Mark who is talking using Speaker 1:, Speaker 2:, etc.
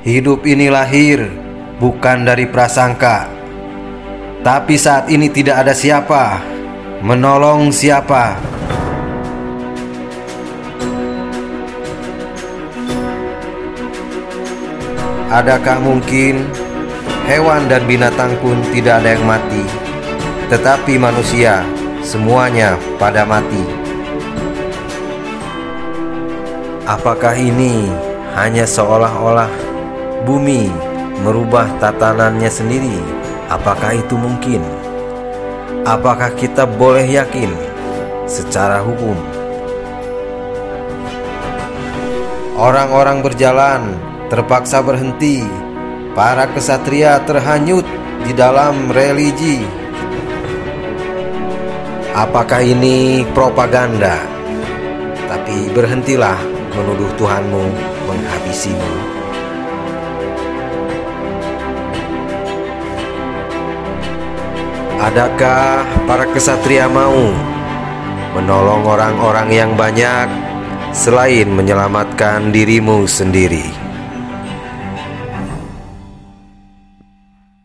Speaker 1: Hidup ini lahir bukan dari prasangka, tapi saat ini tidak ada siapa menolong siapa. Adakah mungkin hewan dan binatang pun tidak ada yang mati, tetapi manusia semuanya pada mati? Apakah ini hanya seolah-olah bumi merubah tatanannya sendiri? Apakah itu mungkin? Apakah kita boleh yakin secara hukum? Orang-orang berjalan terpaksa berhenti. Para kesatria terhanyut di dalam religi. Apakah ini propaganda? Tapi berhentilah menuduh Tuhanmu menghabisimu. Adakah para kesatria mau menolong orang-orang yang banyak selain menyelamatkan dirimu sendiri?